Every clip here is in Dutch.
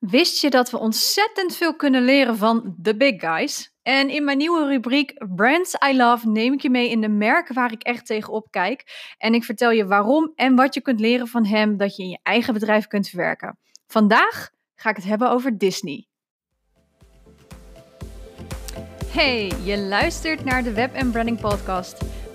Wist je dat we ontzettend veel kunnen leren van the big guys? En in mijn nieuwe rubriek Brands I Love neem ik je mee in de merken waar ik echt tegenop kijk. En ik vertel je waarom en wat je kunt leren van hem dat je in je eigen bedrijf kunt verwerken. Vandaag ga ik het hebben over Disney. Hey, je luistert naar de Web Branding Podcast.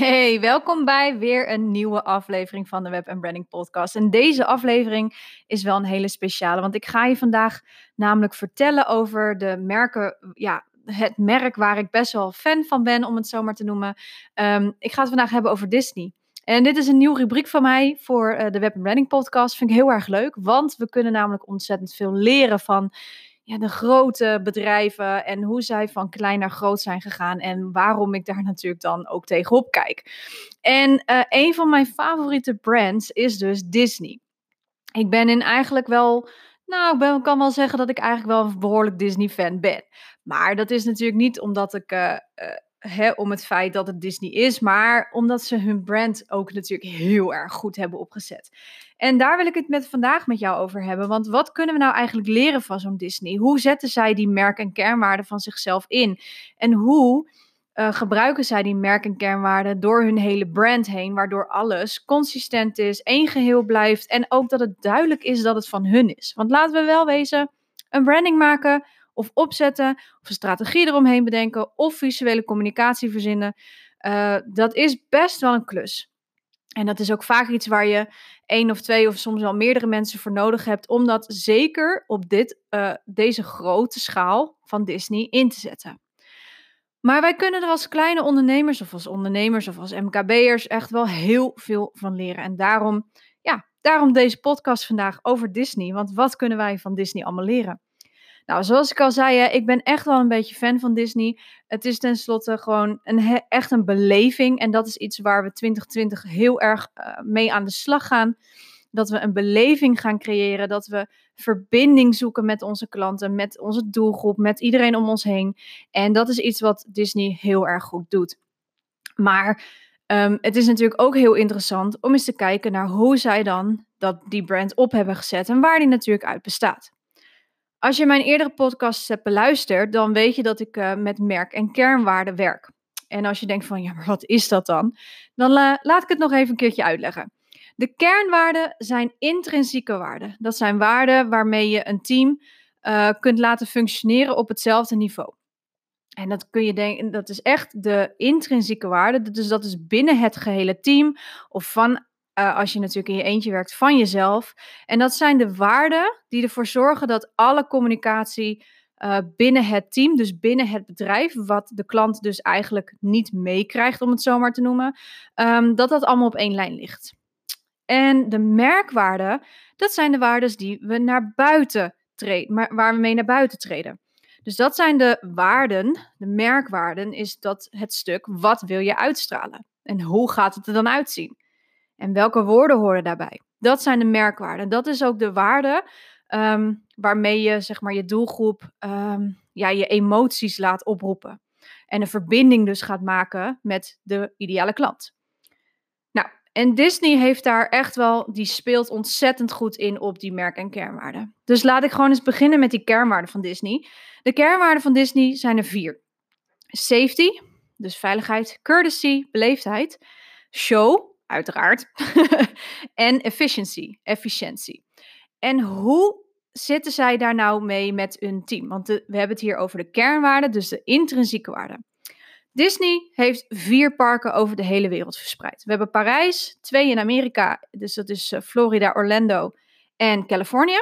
Hey, welkom bij weer een nieuwe aflevering van de Web Branding Podcast. En deze aflevering is wel een hele speciale, want ik ga je vandaag namelijk vertellen over de merken, ja, het merk waar ik best wel fan van ben, om het zo maar te noemen. Um, ik ga het vandaag hebben over Disney. En dit is een nieuwe rubriek van mij voor uh, de Web Branding Podcast. Vind ik heel erg leuk, want we kunnen namelijk ontzettend veel leren van ja, de grote bedrijven en hoe zij van klein naar groot zijn gegaan en waarom ik daar natuurlijk dan ook tegenop kijk. En uh, een van mijn favoriete brands is dus Disney. Ik ben in eigenlijk wel, nou, ik kan wel zeggen dat ik eigenlijk wel een behoorlijk Disney-fan ben. Maar dat is natuurlijk niet omdat ik uh, Om het feit dat het Disney is, maar omdat ze hun brand ook natuurlijk heel erg goed hebben opgezet. En daar wil ik het met vandaag met jou over hebben. Want wat kunnen we nou eigenlijk leren van zo'n Disney? Hoe zetten zij die merk- en kernwaarden van zichzelf in? En hoe uh, gebruiken zij die merk- en kernwaarden door hun hele brand heen, waardoor alles consistent is, één geheel blijft en ook dat het duidelijk is dat het van hun is? Want laten we wel wezen, een branding maken of opzetten, of een strategie eromheen bedenken, of visuele communicatie verzinnen. Uh, dat is best wel een klus. En dat is ook vaak iets waar je één of twee of soms wel meerdere mensen voor nodig hebt om dat zeker op dit, uh, deze grote schaal van Disney in te zetten. Maar wij kunnen er als kleine ondernemers of als ondernemers of als MKB'ers echt wel heel veel van leren. En daarom, ja, daarom deze podcast vandaag over Disney. Want wat kunnen wij van Disney allemaal leren? Nou, zoals ik al zei, ik ben echt wel een beetje fan van Disney. Het is tenslotte gewoon een, echt een beleving. En dat is iets waar we 2020 heel erg uh, mee aan de slag gaan. Dat we een beleving gaan creëren. Dat we verbinding zoeken met onze klanten, met onze doelgroep, met iedereen om ons heen. En dat is iets wat Disney heel erg goed doet. Maar um, het is natuurlijk ook heel interessant om eens te kijken naar hoe zij dan dat die brand op hebben gezet en waar die natuurlijk uit bestaat. Als je mijn eerdere podcasts hebt beluisterd, dan weet je dat ik uh, met merk- en kernwaarden werk. En als je denkt van, ja, maar wat is dat dan? Dan uh, laat ik het nog even een keertje uitleggen. De kernwaarden zijn intrinsieke waarden. Dat zijn waarden waarmee je een team uh, kunt laten functioneren op hetzelfde niveau. En dat kun je denken, dat is echt de intrinsieke waarde. Dus dat is binnen het gehele team of van uh, als je natuurlijk in je eentje werkt, van jezelf. En dat zijn de waarden die ervoor zorgen dat alle communicatie uh, binnen het team, dus binnen het bedrijf, wat de klant dus eigenlijk niet meekrijgt, om het zo maar te noemen, um, dat dat allemaal op één lijn ligt. En de merkwaarden, dat zijn de waarden die we naar buiten treden, waar we mee naar buiten treden. Dus dat zijn de waarden, de merkwaarden, is dat het stuk wat wil je uitstralen? En hoe gaat het er dan uitzien? En welke woorden horen daarbij? Dat zijn de merkwaarden. Dat is ook de waarde um, waarmee je zeg maar, je doelgroep um, ja, je emoties laat oproepen. En een verbinding dus gaat maken met de ideale klant. Nou, en Disney heeft daar echt wel, die speelt ontzettend goed in op die merk- en kernwaarden. Dus laat ik gewoon eens beginnen met die kernwaarden van Disney. De kernwaarden van Disney zijn er vier: safety, dus veiligheid, courtesy, beleefdheid, show, uiteraard. en efficiency, efficiëntie. En hoe zitten zij daar nou mee met hun team? Want we hebben het hier over de kernwaarden, dus de intrinsieke waarden. Disney heeft vier parken over de hele wereld verspreid. We hebben Parijs, twee in Amerika, dus dat is eh, Florida, Orlando en Californië.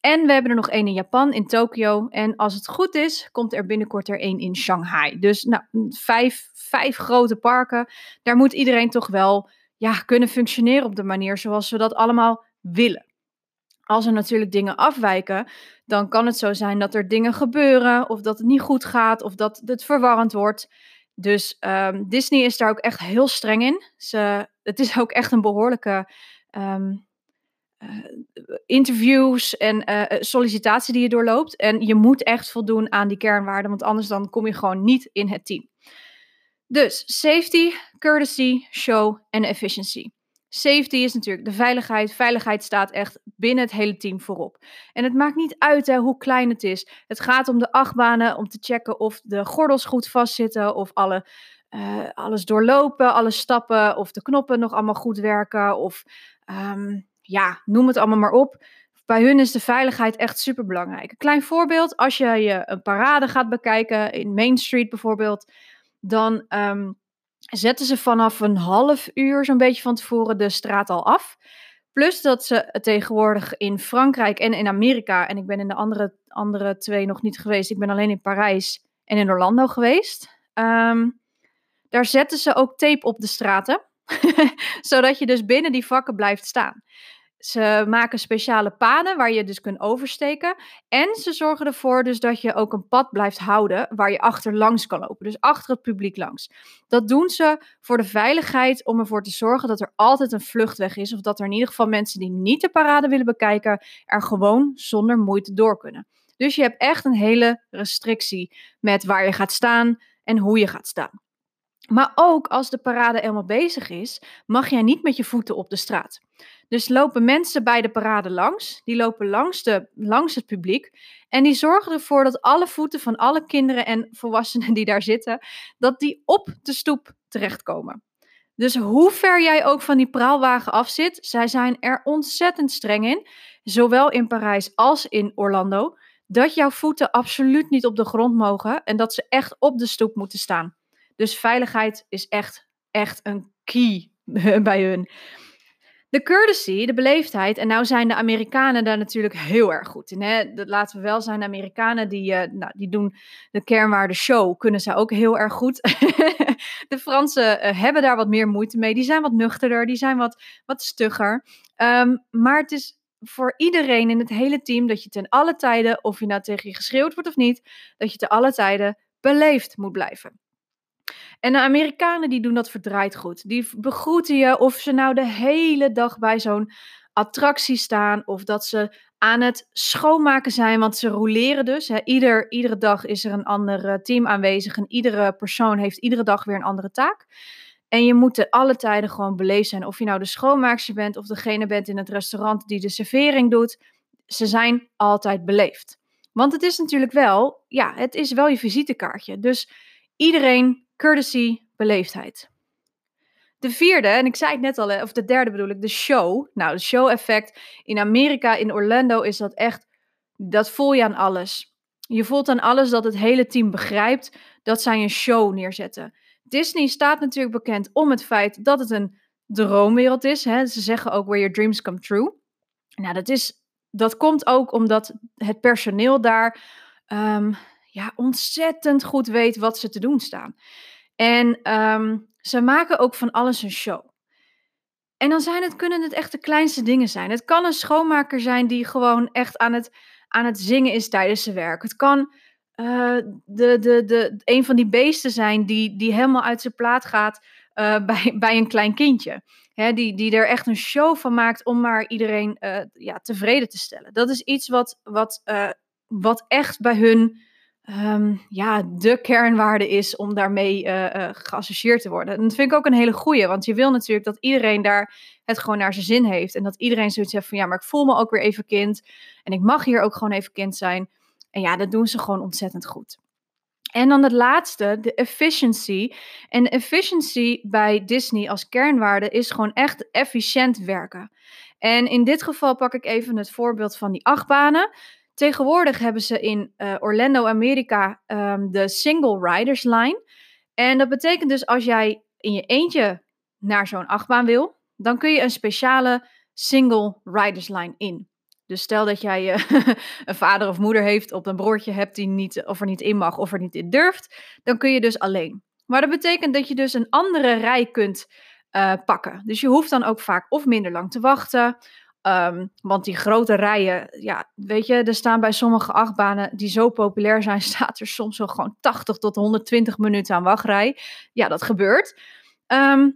En we hebben er nog één in Japan, in Tokio. En als het goed is, komt er binnenkort er één in Shanghai. Dus nou, vijf, vijf grote parken. Daar moet iedereen toch wel ja, kunnen functioneren op de manier zoals we dat allemaal willen. als er natuurlijk dingen afwijken, dan kan het zo zijn dat er dingen gebeuren, of dat het niet goed gaat, of dat het verwarrend wordt. Dus um, Disney is daar ook echt heel streng in. Ze, het is ook echt een behoorlijke um, uh, interviews en uh, sollicitatie die je doorloopt. En je moet echt voldoen aan die kernwaarden, want anders dan kom je gewoon niet in het team. Dus safety, courtesy, show en efficiency. Safety is natuurlijk de veiligheid. Veiligheid staat echt binnen het hele team voorop. En het maakt niet uit hoe klein het is. Het gaat om de achtbanen, om te checken of de gordels goed vastzitten, of alle, uh, alles doorlopen, alle stappen, of de knoppen nog allemaal goed werken, of um, ja, noem het allemaal maar op. Bij hun is de veiligheid echt super belangrijk. Een klein voorbeeld, als je je een parade gaat bekijken, in Main Street bijvoorbeeld, dan um, zetten ze vanaf een half uur zo'n beetje van tevoren de straat al af. Plus dat ze tegenwoordig in Frankrijk en in Amerika, en ik ben in de andere, andere twee nog niet geweest, ik ben alleen in Parijs en in Orlando geweest. Um, daar zetten ze ook tape op de straten, zodat je dus binnen die vakken blijft staan. Ze maken speciale paden waar je dus kunt oversteken. En ze zorgen ervoor dus dat je ook een pad blijft houden waar je achter langs kan lopen. Dus achter het publiek langs. Dat doen ze voor de veiligheid om ervoor te zorgen dat er altijd een vluchtweg is. Of dat er in ieder geval mensen die niet de parade willen bekijken er gewoon zonder moeite door kunnen. Dus je hebt echt een hele restrictie met waar je gaat staan en hoe je gaat staan. Maar ook als de parade eenmaal bezig is, mag jij niet met je voeten op de straat. Dus lopen mensen bij de parade langs, die lopen langs, de, langs het publiek en die zorgen ervoor dat alle voeten van alle kinderen en volwassenen die daar zitten, dat die op de stoep terechtkomen. Dus hoe ver jij ook van die praalwagen af zit, zij zijn er ontzettend streng in, zowel in Parijs als in Orlando, dat jouw voeten absoluut niet op de grond mogen en dat ze echt op de stoep moeten staan. Dus veiligheid is echt, echt een key bij hun. De courtesy, de beleefdheid, en nou zijn de Amerikanen daar natuurlijk heel erg goed in. Hè? Dat laten we wel zijn, de Amerikanen die, uh, nou, die doen de kernwaarde show, kunnen ze ook heel erg goed. de Fransen uh, hebben daar wat meer moeite mee, die zijn wat nuchterder, die zijn wat, wat stugger. Um, maar het is voor iedereen in het hele team dat je ten alle tijden, of je nou tegen je geschreeuwd wordt of niet, dat je te alle tijden beleefd moet blijven. En de Amerikanen die doen dat verdraaid goed. Die begroeten je of ze nou de hele dag bij zo'n attractie staan of dat ze aan het schoonmaken zijn, want ze roleren dus. Hè. Ieder, iedere dag is er een ander eh, team aanwezig en iedere persoon heeft iedere dag weer een andere taak. En je moet te alle tijden gewoon beleefd zijn. Of je nou de schoonmaakster bent of degene bent in het restaurant die de servering doet. Ze zijn altijd beleefd. Want het is natuurlijk wel, ja, het is wel je visitekaartje. Dus iedereen courtesy, beleefdheid. De vierde, en ik zei het net al, of de derde bedoel ik, de show. Nou, de show effect. In Amerika, in Orlando, is dat echt, dat voel je aan alles. Je voelt aan alles dat het hele team begrijpt dat zij een show neerzetten. Disney staat natuurlijk bekend om het feit dat het een droomwereld is. Hè? Ze zeggen ook where your dreams come true. Nou, dat, is, dat komt ook omdat het personeel daar um, ja, ontzettend goed weet wat ze te doen staan. En um, ze maken ook van alles een show. En dan zijn het, kunnen het echt de kleinste dingen zijn. Het kan een schoonmaker zijn die gewoon echt aan het, aan het zingen is tijdens zijn werk. Het kan uh, de, de, de, een van die beesten zijn die, die helemaal uit zijn plaat gaat uh, bij, bij een klein kindje. Hè, die, die er echt een show van maakt om maar iedereen uh, ja, tevreden te stellen. Dat is iets wat, wat, wat echt bij hun um, ja, de kernwaarde is om daarmee uh, uh, geassocieerd te worden. En dat vind ik ook een hele goeie, want je wil natuurlijk dat iedereen daar het gewoon naar zijn zin heeft. En dat iedereen zoiets heeft van ja, maar ik voel me ook weer even kind. En ik mag hier ook gewoon even kind zijn. En ja, dat doen ze gewoon ontzettend goed. En dan het laatste, de efficiency. En efficiency bij Disney als kernwaarde is gewoon echt efficiënt werken. En in dit geval pak ik even het voorbeeld van die achtbanen. Tegenwoordig hebben ze in uh, Orlando, Amerika, um, de Single Riders Line. En dat betekent dus als jij in je eentje naar zo'n achtbaan wil, dan kun je een speciale Single Riders Line in. Dus stel dat jij uh, een vader of moeder heeft op een broertje hebt die niet, of er niet in mag of er niet in durft, dan kun je dus alleen. Maar dat betekent dat je dus een andere rij kunt uh, pakken. Dus je hoeft dan ook vaak of minder lang te wachten, Ehm, want die grote rijen, ja, weet je, er staan bij sommige achtbanen die zo populair zijn, staat er soms wel gewoon 80 tot 120 minuten aan wachtrij. Ja, dat gebeurt. Ehm,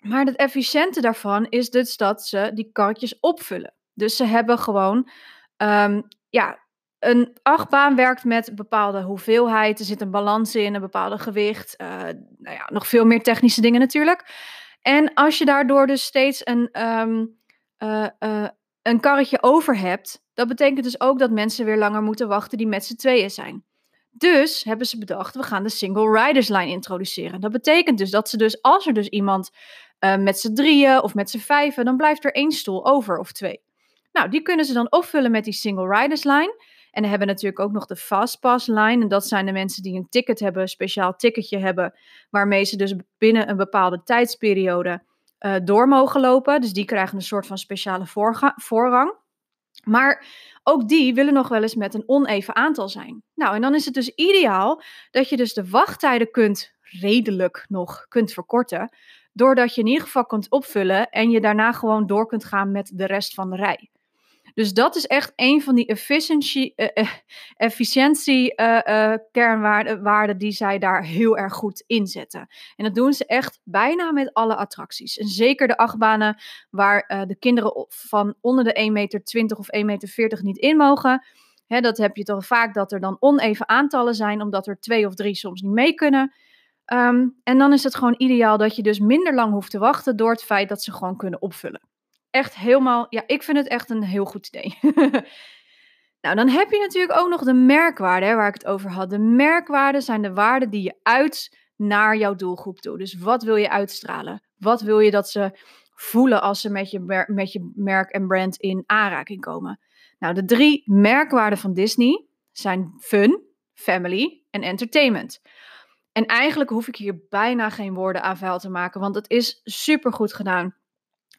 maar het efficiënte daarvan is dus dat ze die karretjes opvullen. Dus ze hebben gewoon, um, ja, een achtbaan werkt met bepaalde hoeveelheid. Er zit een balans in, een bepaalde gewicht. Uh, nou ja, nog veel meer technische dingen natuurlijk. En als je daardoor dus steeds een, uh, uh, een karretje over hebt, dat betekent dus ook dat mensen weer langer moeten wachten die met z'n tweeën zijn. Dus hebben ze bedacht, we gaan de single riders line introduceren. Dat betekent dus dat ze dus, als er dus iemand uh, met z'n drieën of met z'n vijven, dan blijft er één stoel over of twee. Nou, die kunnen ze dan opvullen met die single riders line. En dan hebben we natuurlijk ook nog de fastpass line. En dat zijn de mensen die een ticket hebben, een speciaal ticketje hebben, waarmee ze dus binnen een bepaalde tijdsperiode uh, door mogen lopen. Dus die krijgen een soort van speciale voorrang. Maar ook die willen nog wel eens met een oneven aantal zijn. Nou, en dan is het dus ideaal dat je dus de wachttijden kunt redelijk nog kunt verkorten. Doordat je in ieder geval kunt opvullen en je daarna gewoon door kunt gaan met de rest van de rij. Dus dat is echt een van die efficiency, uh, uh, efficiëntie uh, kernwaarden die zij daar heel erg goed inzetten. En dat doen ze echt bijna met alle attracties. En zeker de achtbanen waar de kinderen van onder de 1,20 meter of 1,40 meter niet in mogen. Dat heb je toch vaak dat er dan oneven aantallen zijn, omdat er twee of drie soms niet mee kunnen. Um, en dan is het gewoon ideaal dat je dus minder lang hoeft te wachten door het feit dat ze gewoon kunnen opvullen echt helemaal, ja, ik vind het echt een heel goed idee. nou, dan heb je natuurlijk ook nog de merkwaarden waar ik het over had. De merkwaarden zijn de waarden die je uit naar jouw doelgroep toe. Dus wat wil je uitstralen? Wat wil je dat ze voelen als ze met je, met je merk en brand in aanraking komen? Nou, de drie merkwaarden van Disney zijn fun, family en entertainment. En eigenlijk hoef ik hier bijna geen woorden aan vuil te maken, want het is super goed gedaan.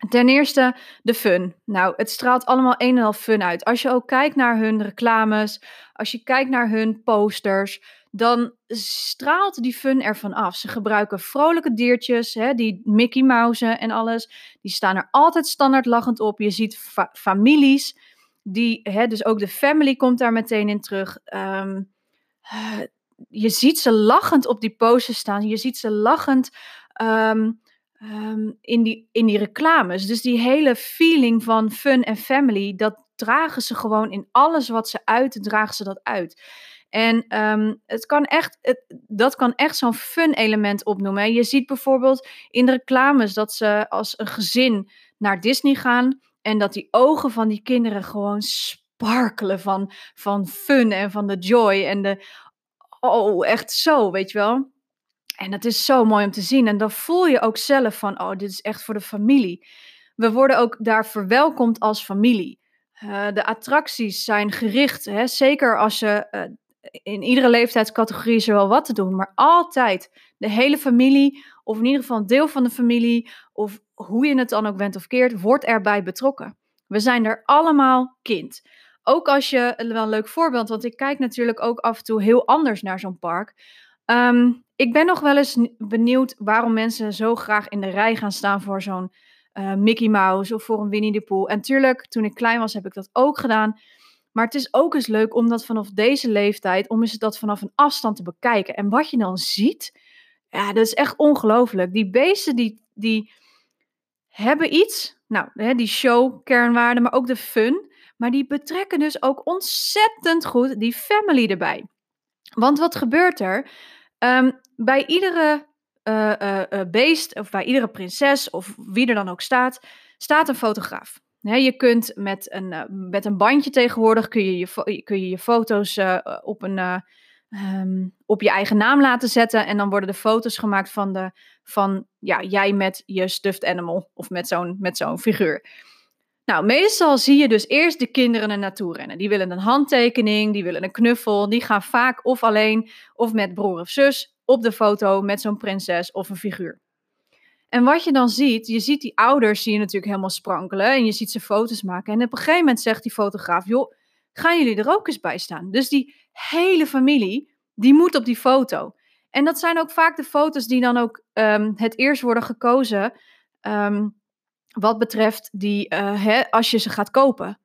Ten eerste de fun. Nou, het straalt allemaal een en al fun uit. Als je ook kijkt naar hun reclames, als je kijkt naar hun posters, dan straalt die fun ervan af. Ze gebruiken vrolijke diertjes, hè, die Mickey Mouse en alles. Die staan er altijd standaard lachend op. Je ziet fa families, die, hè, dus ook de family komt daar meteen in terug. Um, je ziet ze lachend op die posters staan. Je ziet ze lachend um, Ehm, in, die, in die reclames. Dus die hele feeling van fun en family, dat dragen ze gewoon in alles wat ze uiten, dragen ze dat uit. En um, het kan echt, het, dat kan echt zo'n fun element opnoemen. Je ziet bijvoorbeeld in de reclames dat ze als een gezin naar Disney gaan en dat die ogen van die kinderen gewoon sparkelen van, van fun en van de joy en de, oh, echt zo, weet je wel. En dat is zo mooi om te zien. En dan voel je ook zelf van, oh, dit is echt voor de familie. We worden ook daar verwelkomd als familie. Uh, de attracties zijn gericht, hè, zeker als je uh, in iedere leeftijdscategorie is er wel wat te doen, maar altijd de hele familie, of in ieder geval een deel van de familie, of hoe je het dan ook bent of keert, wordt erbij betrokken. We zijn er allemaal kind. Ook als je, wel een leuk voorbeeld, want ik kijk natuurlijk ook af en toe heel anders naar zo'n park. Um, ik ben nog wel eens benieuwd waarom mensen zo graag in de rij gaan staan voor zo'n uh, Mickey Mouse of voor een Winnie de Pooh. En tuurlijk, toen ik klein was, heb ik dat ook gedaan. Maar het is ook eens leuk om dat vanaf deze leeftijd, om eens dat vanaf een afstand te bekijken. En wat je dan ziet, ja, dat is echt ongelooflijk. Die beesten, die, die hebben iets. Nou, hè, die show, kernwaarde, maar ook de fun. Maar die betrekken dus ook ontzettend goed die family erbij. Want wat gebeurt er? Um, bij iedere uh, uh, beest of bij iedere prinses of wie er dan ook staat, staat een fotograaf. je kunt met een, met een bandje tegenwoordig kun je je, kun je, je foto's op, een, um, op je eigen naam laten zetten. En dan worden de foto's gemaakt van, de, van ja, jij met je stuffed animal of met zo'n met zo'n figuur. Nou, meestal zie je dus eerst de kinderen er naartoe rennen. Die willen een handtekening, die willen een knuffel. Die gaan vaak of alleen of met broer of zus op de foto met zo'n prinses of een figuur. En wat je dan ziet, je ziet die ouders zie je natuurlijk helemaal sprankelen en je ziet ze foto's maken. En op een gegeven moment zegt die fotograaf, joh, gaan jullie er ook eens bij staan? Dus die hele familie, die moet op die foto. En dat zijn ook vaak de foto's die dan ook um, het eerst worden gekozen um, wat betreft die, uh, hè, als je ze gaat kopen.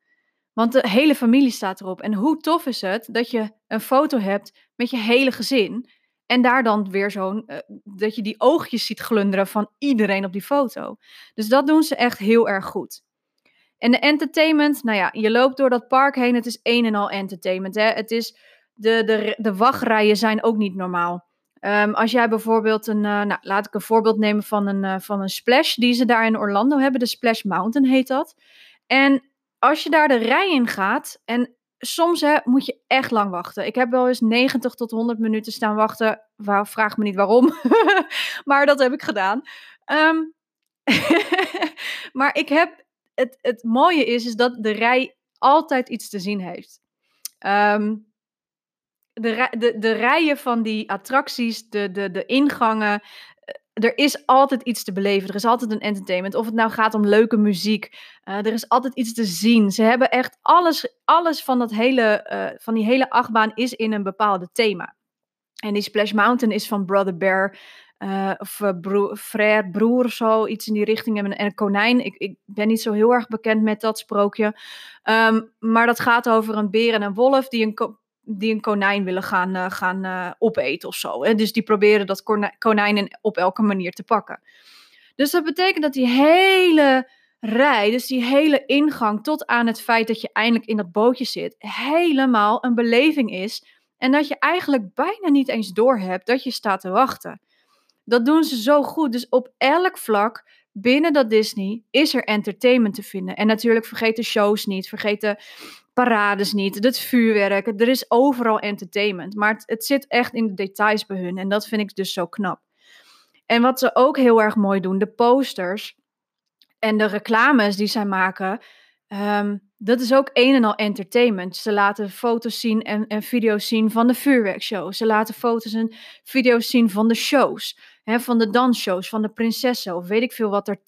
Want de hele familie staat erop. En hoe tof is het dat je een foto hebt met je hele gezin. En daar dan weer zo'n, uh, dat je die oogjes ziet glunderen van iedereen op die foto. Dus dat doen ze echt heel erg goed. En de entertainment, nou ja, je loopt door dat park heen. Het is een en al entertainment. Hè? Het is, de, de, de wachtrijen zijn ook niet normaal. Um, als jij bijvoorbeeld een, uh, nou, laat ik een voorbeeld nemen van een, uh, van een splash die ze daar in Orlando hebben. De Splash Mountain heet dat. En als je daar de rij in gaat en soms hè, moet je echt lang wachten. Ik heb wel eens 90 tot 100 minuten staan wachten. Waar, vraag me niet waarom, maar dat heb ik gedaan. Um, maar ik heb, het, het mooie is, is dat de rij altijd iets te zien heeft. Um, de, de, de rijen van die attracties, de, de, de ingangen, eh, er is altijd iets te beleven. Er is altijd een entertainment. Of het nou gaat om leuke muziek. Uh, er is altijd iets te zien. Ze hebben echt alles, alles van, dat hele, uh, van die hele achtbaan is in een bepaalde thema. En die Splash Mountain is van Brother Bear. Of bro Frère Broer of zo, iets in die richting. En een konijn. Ik, ik ben niet zo heel erg bekend met dat sprookje. Um, maar dat gaat over een beer en een wolf die een die een konijn willen gaan, uh, gaan uh, opeten of zo. Hè? Dus die proberen dat konijn op elke manier te pakken. Dus dat betekent dat die hele rij, dus die hele ingang tot aan het feit dat je eindelijk in dat bootje zit, helemaal een beleving is. En dat je eigenlijk bijna niet eens doorhebt dat je staat te wachten. Dat doen ze zo goed. Dus op elk vlak binnen dat Disney is er entertainment te vinden. En natuurlijk vergeet de shows niet, vergeet de parades niet, het vuurwerk. Er is overal entertainment. Maar het, zit echt in de details bij hun. En dat vind ik dus zo knap. En wat ze ook heel erg mooi doen, de posters en de reclames die zij maken. Um, dat is ook een en al entertainment. Ze laten foto's zien en, en video's zien van de vuurwerkshow. Ze laten foto's en video's zien van de shows. Hè, van de dansshows, van de prinsessen. Of weet ik veel wat er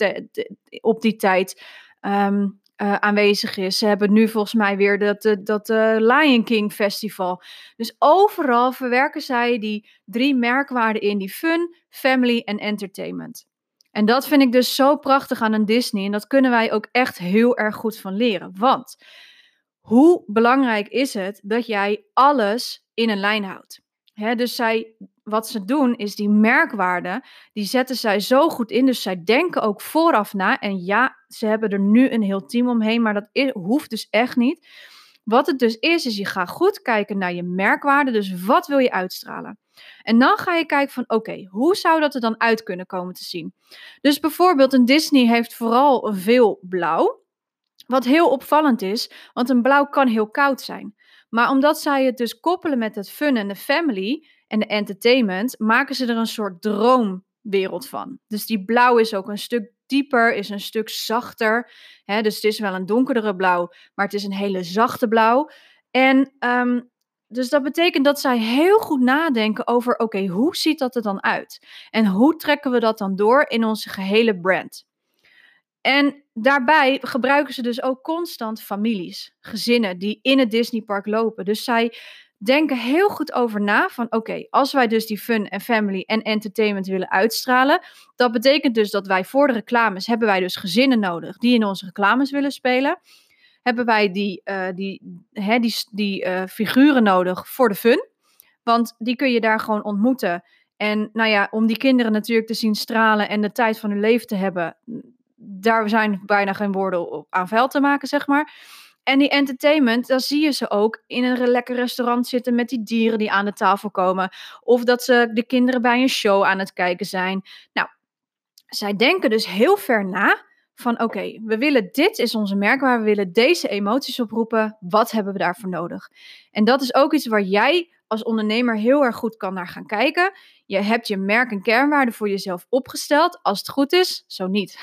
op die tijd um, uh, aanwezig is. Ze hebben nu volgens mij weer dat, dat, dat uh, Lion King Festival. Dus overal verwerken zij die drie merkwaarden in: die fun, family en entertainment. En dat vind ik dus zo prachtig aan een Disney. En dat kunnen wij ook echt heel erg goed van leren. Want hoe belangrijk is het dat jij alles in een lijn houdt? Dus zij wat ze doen is die merkwaarden, die zetten zij zo goed in. Dus zij denken ook vooraf na. En ja, ze hebben er nu een heel team omheen, maar dat hoeft dus echt niet. Wat het dus is, is je gaat goed kijken naar je merkwaarden. Dus wat wil je uitstralen? En dan ga je kijken van oké, hoe zou dat er dan uit kunnen komen te zien? Dus bijvoorbeeld een Disney heeft vooral veel blauw. Wat heel opvallend is, want een blauw kan heel koud zijn. Maar omdat zij het dus koppelen met het fun en de family, en de entertainment, maken ze er een soort droomwereld van. Dus die blauw is ook een stuk dieper, is een stuk zachter. Hè? Dus het is wel een donkerdere blauw, maar het is een hele zachte blauw. En um, dus dat betekent dat zij heel goed nadenken over: oké, hoe ziet dat er dan uit? En hoe trekken we dat dan door in onze gehele brand? En daarbij gebruiken ze dus ook constant families, gezinnen die in het Disneypark lopen. Dus zij denken heel goed over na van oké, als wij dus die fun en family en entertainment willen uitstralen, dat betekent dus dat wij voor de reclames hebben wij dus gezinnen nodig die in onze reclames willen spelen. Hebben wij die, uh, die, hè, die, die uh, figuren nodig voor de fun, want die kun je daar gewoon ontmoeten. En nou ja, om die kinderen natuurlijk te zien stralen en de tijd van hun leven te hebben, daar zijn bijna geen woorden op aan vuil te maken, zeg maar. En die entertainment, dan zie je ze ook in een lekker restaurant zitten met die dieren die aan de tafel komen. Of dat ze de kinderen bij een show aan het kijken zijn. Nou, zij denken dus heel ver na van oké, we willen dit is onze merkwaar, we willen deze emoties oproepen. Wat hebben we daarvoor nodig? En dat is ook iets waar jij als ondernemer heel erg goed kan naar gaan kijken. Je hebt je merk- en kernwaarden voor jezelf opgesteld. Als het goed is, zo niet.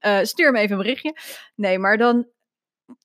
uh, stuur me even een berichtje. Nee, maar dan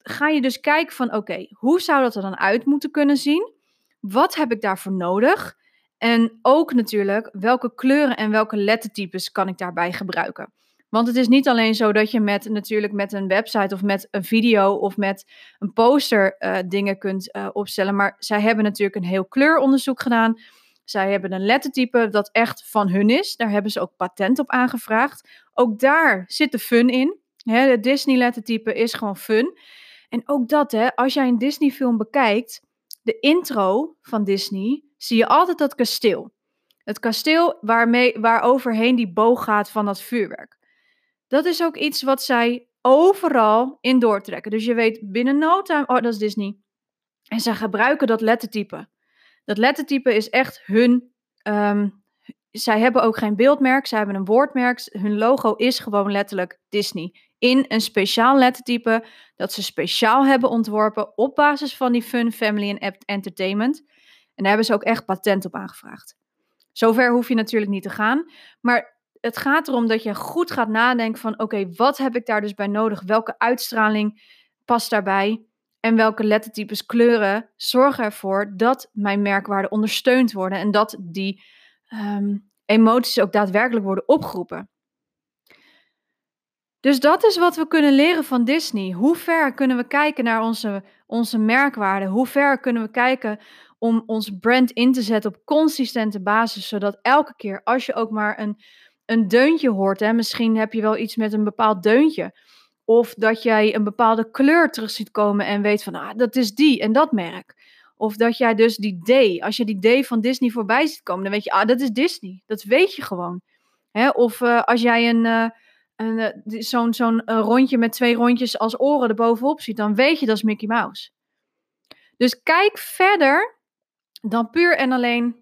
ga je dus kijken van oké, hoe zou dat er dan uit moeten kunnen zien? Wat heb ik daarvoor nodig? En ook natuurlijk, welke kleuren en welke lettertypes kan ik daarbij gebruiken? Want het is niet alleen zo dat je met natuurlijk met een website of met een video of met een poster uh, dingen kunt uh, opstellen. Maar zij hebben natuurlijk een heel kleuronderzoek gedaan. Zij hebben een lettertype dat echt van hun is. Daar hebben ze ook patent op aangevraagd. Ook daar zit de fun in. Het Disney lettertype is gewoon fun. En ook dat, hè, als jij een Disney film bekijkt, de intro van Disney, zie je altijd dat kasteel. Het kasteel waarmee, waar overheen die boog gaat van dat vuurwerk. Dat is ook iets wat zij overal in doortrekken. Dus je weet binnen no time, oh dat is Disney. En zij gebruiken dat lettertype. Dat lettertype is echt hun. ehm, zij hebben ook geen beeldmerk, zij hebben een woordmerk. Hun logo is gewoon letterlijk Disney. In een speciaal lettertype dat ze speciaal hebben ontworpen op basis van die fun, family en entertainment. En daar hebben ze ook echt patent op aangevraagd. Zover hoef je natuurlijk niet te gaan. Maar het gaat erom dat je goed gaat nadenken van oké, wat heb ik daar dus bij nodig? Welke uitstraling past daarbij? En welke lettertypes, kleuren zorgen ervoor dat mijn merkwaarden ondersteund worden en dat die ehm, emoties ook daadwerkelijk worden opgeroepen. Dus dat is wat we kunnen leren van Disney. Hoe ver kunnen we kijken naar onze, onze merkwaarden? Hoe ver kunnen we kijken om ons brand in te zetten op consistente basis, zodat elke keer als je ook maar een, een deuntje hoort, hè, misschien heb je wel iets met een bepaald deuntje, of dat jij een bepaalde kleur terug ziet komen en weet van, ah, dat is die en dat merk. Of dat jij dus die D, als je die D van Disney voorbij ziet komen, dan weet je, ah, dat is Disney. Dat weet je gewoon. Hè? Of uh, als jij een, uh, een uh, zo'n zo'n rondje met twee rondjes als oren erbovenop ziet, dan weet je dat is Mickey Mouse. Dus kijk verder dan puur en alleen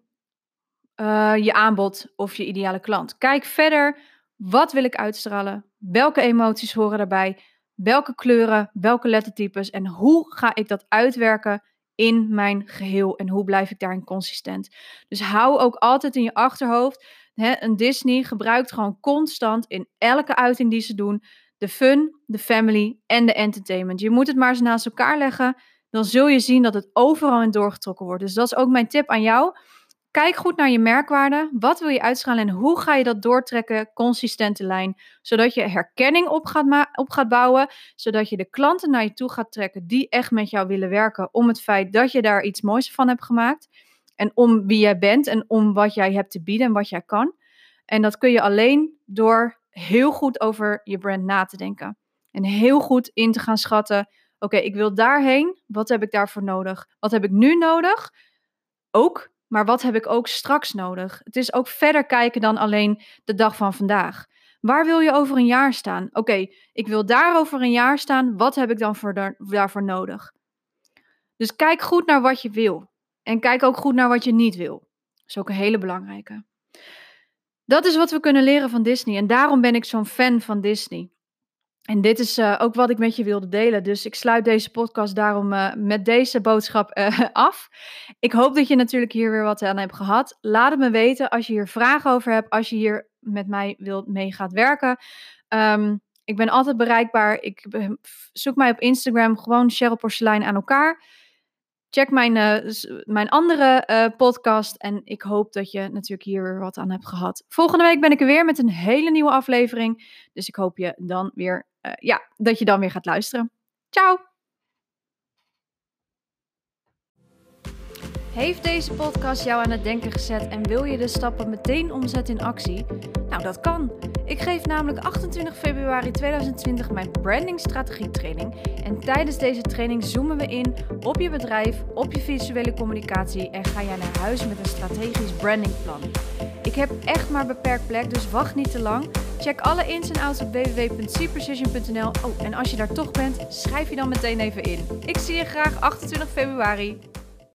je aanbod of je ideale klant. Kijk verder, wat wil ik uitstralen? Welke emoties horen daarbij? Welke kleuren, welke lettertypes en hoe ga ik dat uitwerken in mijn geheel en hoe blijf ik daarin consistent? Dus hou ook altijd in je achterhoofd, hè, een Disney gebruikt gewoon constant in elke uiting die ze doen de fun, de family en de entertainment. Je moet het maar eens naast elkaar leggen, dan zul je zien dat het overal in doorgetrokken wordt. Dus dat is ook mijn tip aan jou. Kijk goed naar je merkwaarde. Wat wil je uitschalen en hoe ga je dat doortrekken? Consistente lijn. Zodat je herkenning op gaat, op gaat bouwen. Zodat je de klanten naar je toe gaat trekken die echt met jou willen werken. Om het feit dat je daar iets moois van hebt gemaakt. En om wie jij bent en om wat jij hebt te bieden en wat jij kan. En dat kun je alleen door heel goed over je brand na te denken. En heel goed in te gaan schatten. Oké, ik wil daarheen. Wat heb ik daarvoor nodig? Wat heb ik nu nodig? Ook maar wat heb ik ook straks nodig? Het is ook verder kijken dan alleen de dag van vandaag. Waar wil je over een jaar staan? Oké, ik wil daar over een jaar staan. Wat heb ik dan voor daar, daarvoor nodig? Dus kijk goed naar wat je wil. En kijk ook goed naar wat je niet wil. Dat is ook een hele belangrijke. Dat is wat we kunnen leren van Disney. En daarom ben ik zo'n fan van Disney. En dit is uh, ook wat ik met je wilde delen. Dus ik sluit deze podcast daarom uh, met deze boodschap uh, af. Ik hoop dat je natuurlijk hier weer wat aan hebt gehad. Laat het me weten als je hier vragen over hebt. Als je hier met mij wilt mee gaat werken. Um, ik ben altijd bereikbaar. Ik zoek mij op Instagram gewoon Cheryl Porselein aan elkaar. Check mijn, mijn andere podcast. En ik hoop dat je natuurlijk hier weer wat aan hebt gehad. Volgende week ben ik er weer met een hele nieuwe aflevering. Dus ik hoop je dan weer uh, ja, dat je dan weer gaat luisteren. Ciao! Heeft deze podcast jou aan het denken gezet en wil je de stappen meteen omzetten in actie? Nou, dat kan. Ik geef namelijk 28 februari 2020 mijn brandingstrategie training. En tijdens deze training zoomen we in op je bedrijf, op je visuele communicatie en ga jij naar huis met een strategisch brandingplan. Ik heb echt maar beperkt plek, dus wacht niet te lang. Check alle ins en outs op www.cprecision.nl. Oh, en als je daar toch bent, schrijf je dan meteen even in. Ik zie je graag 28 februari.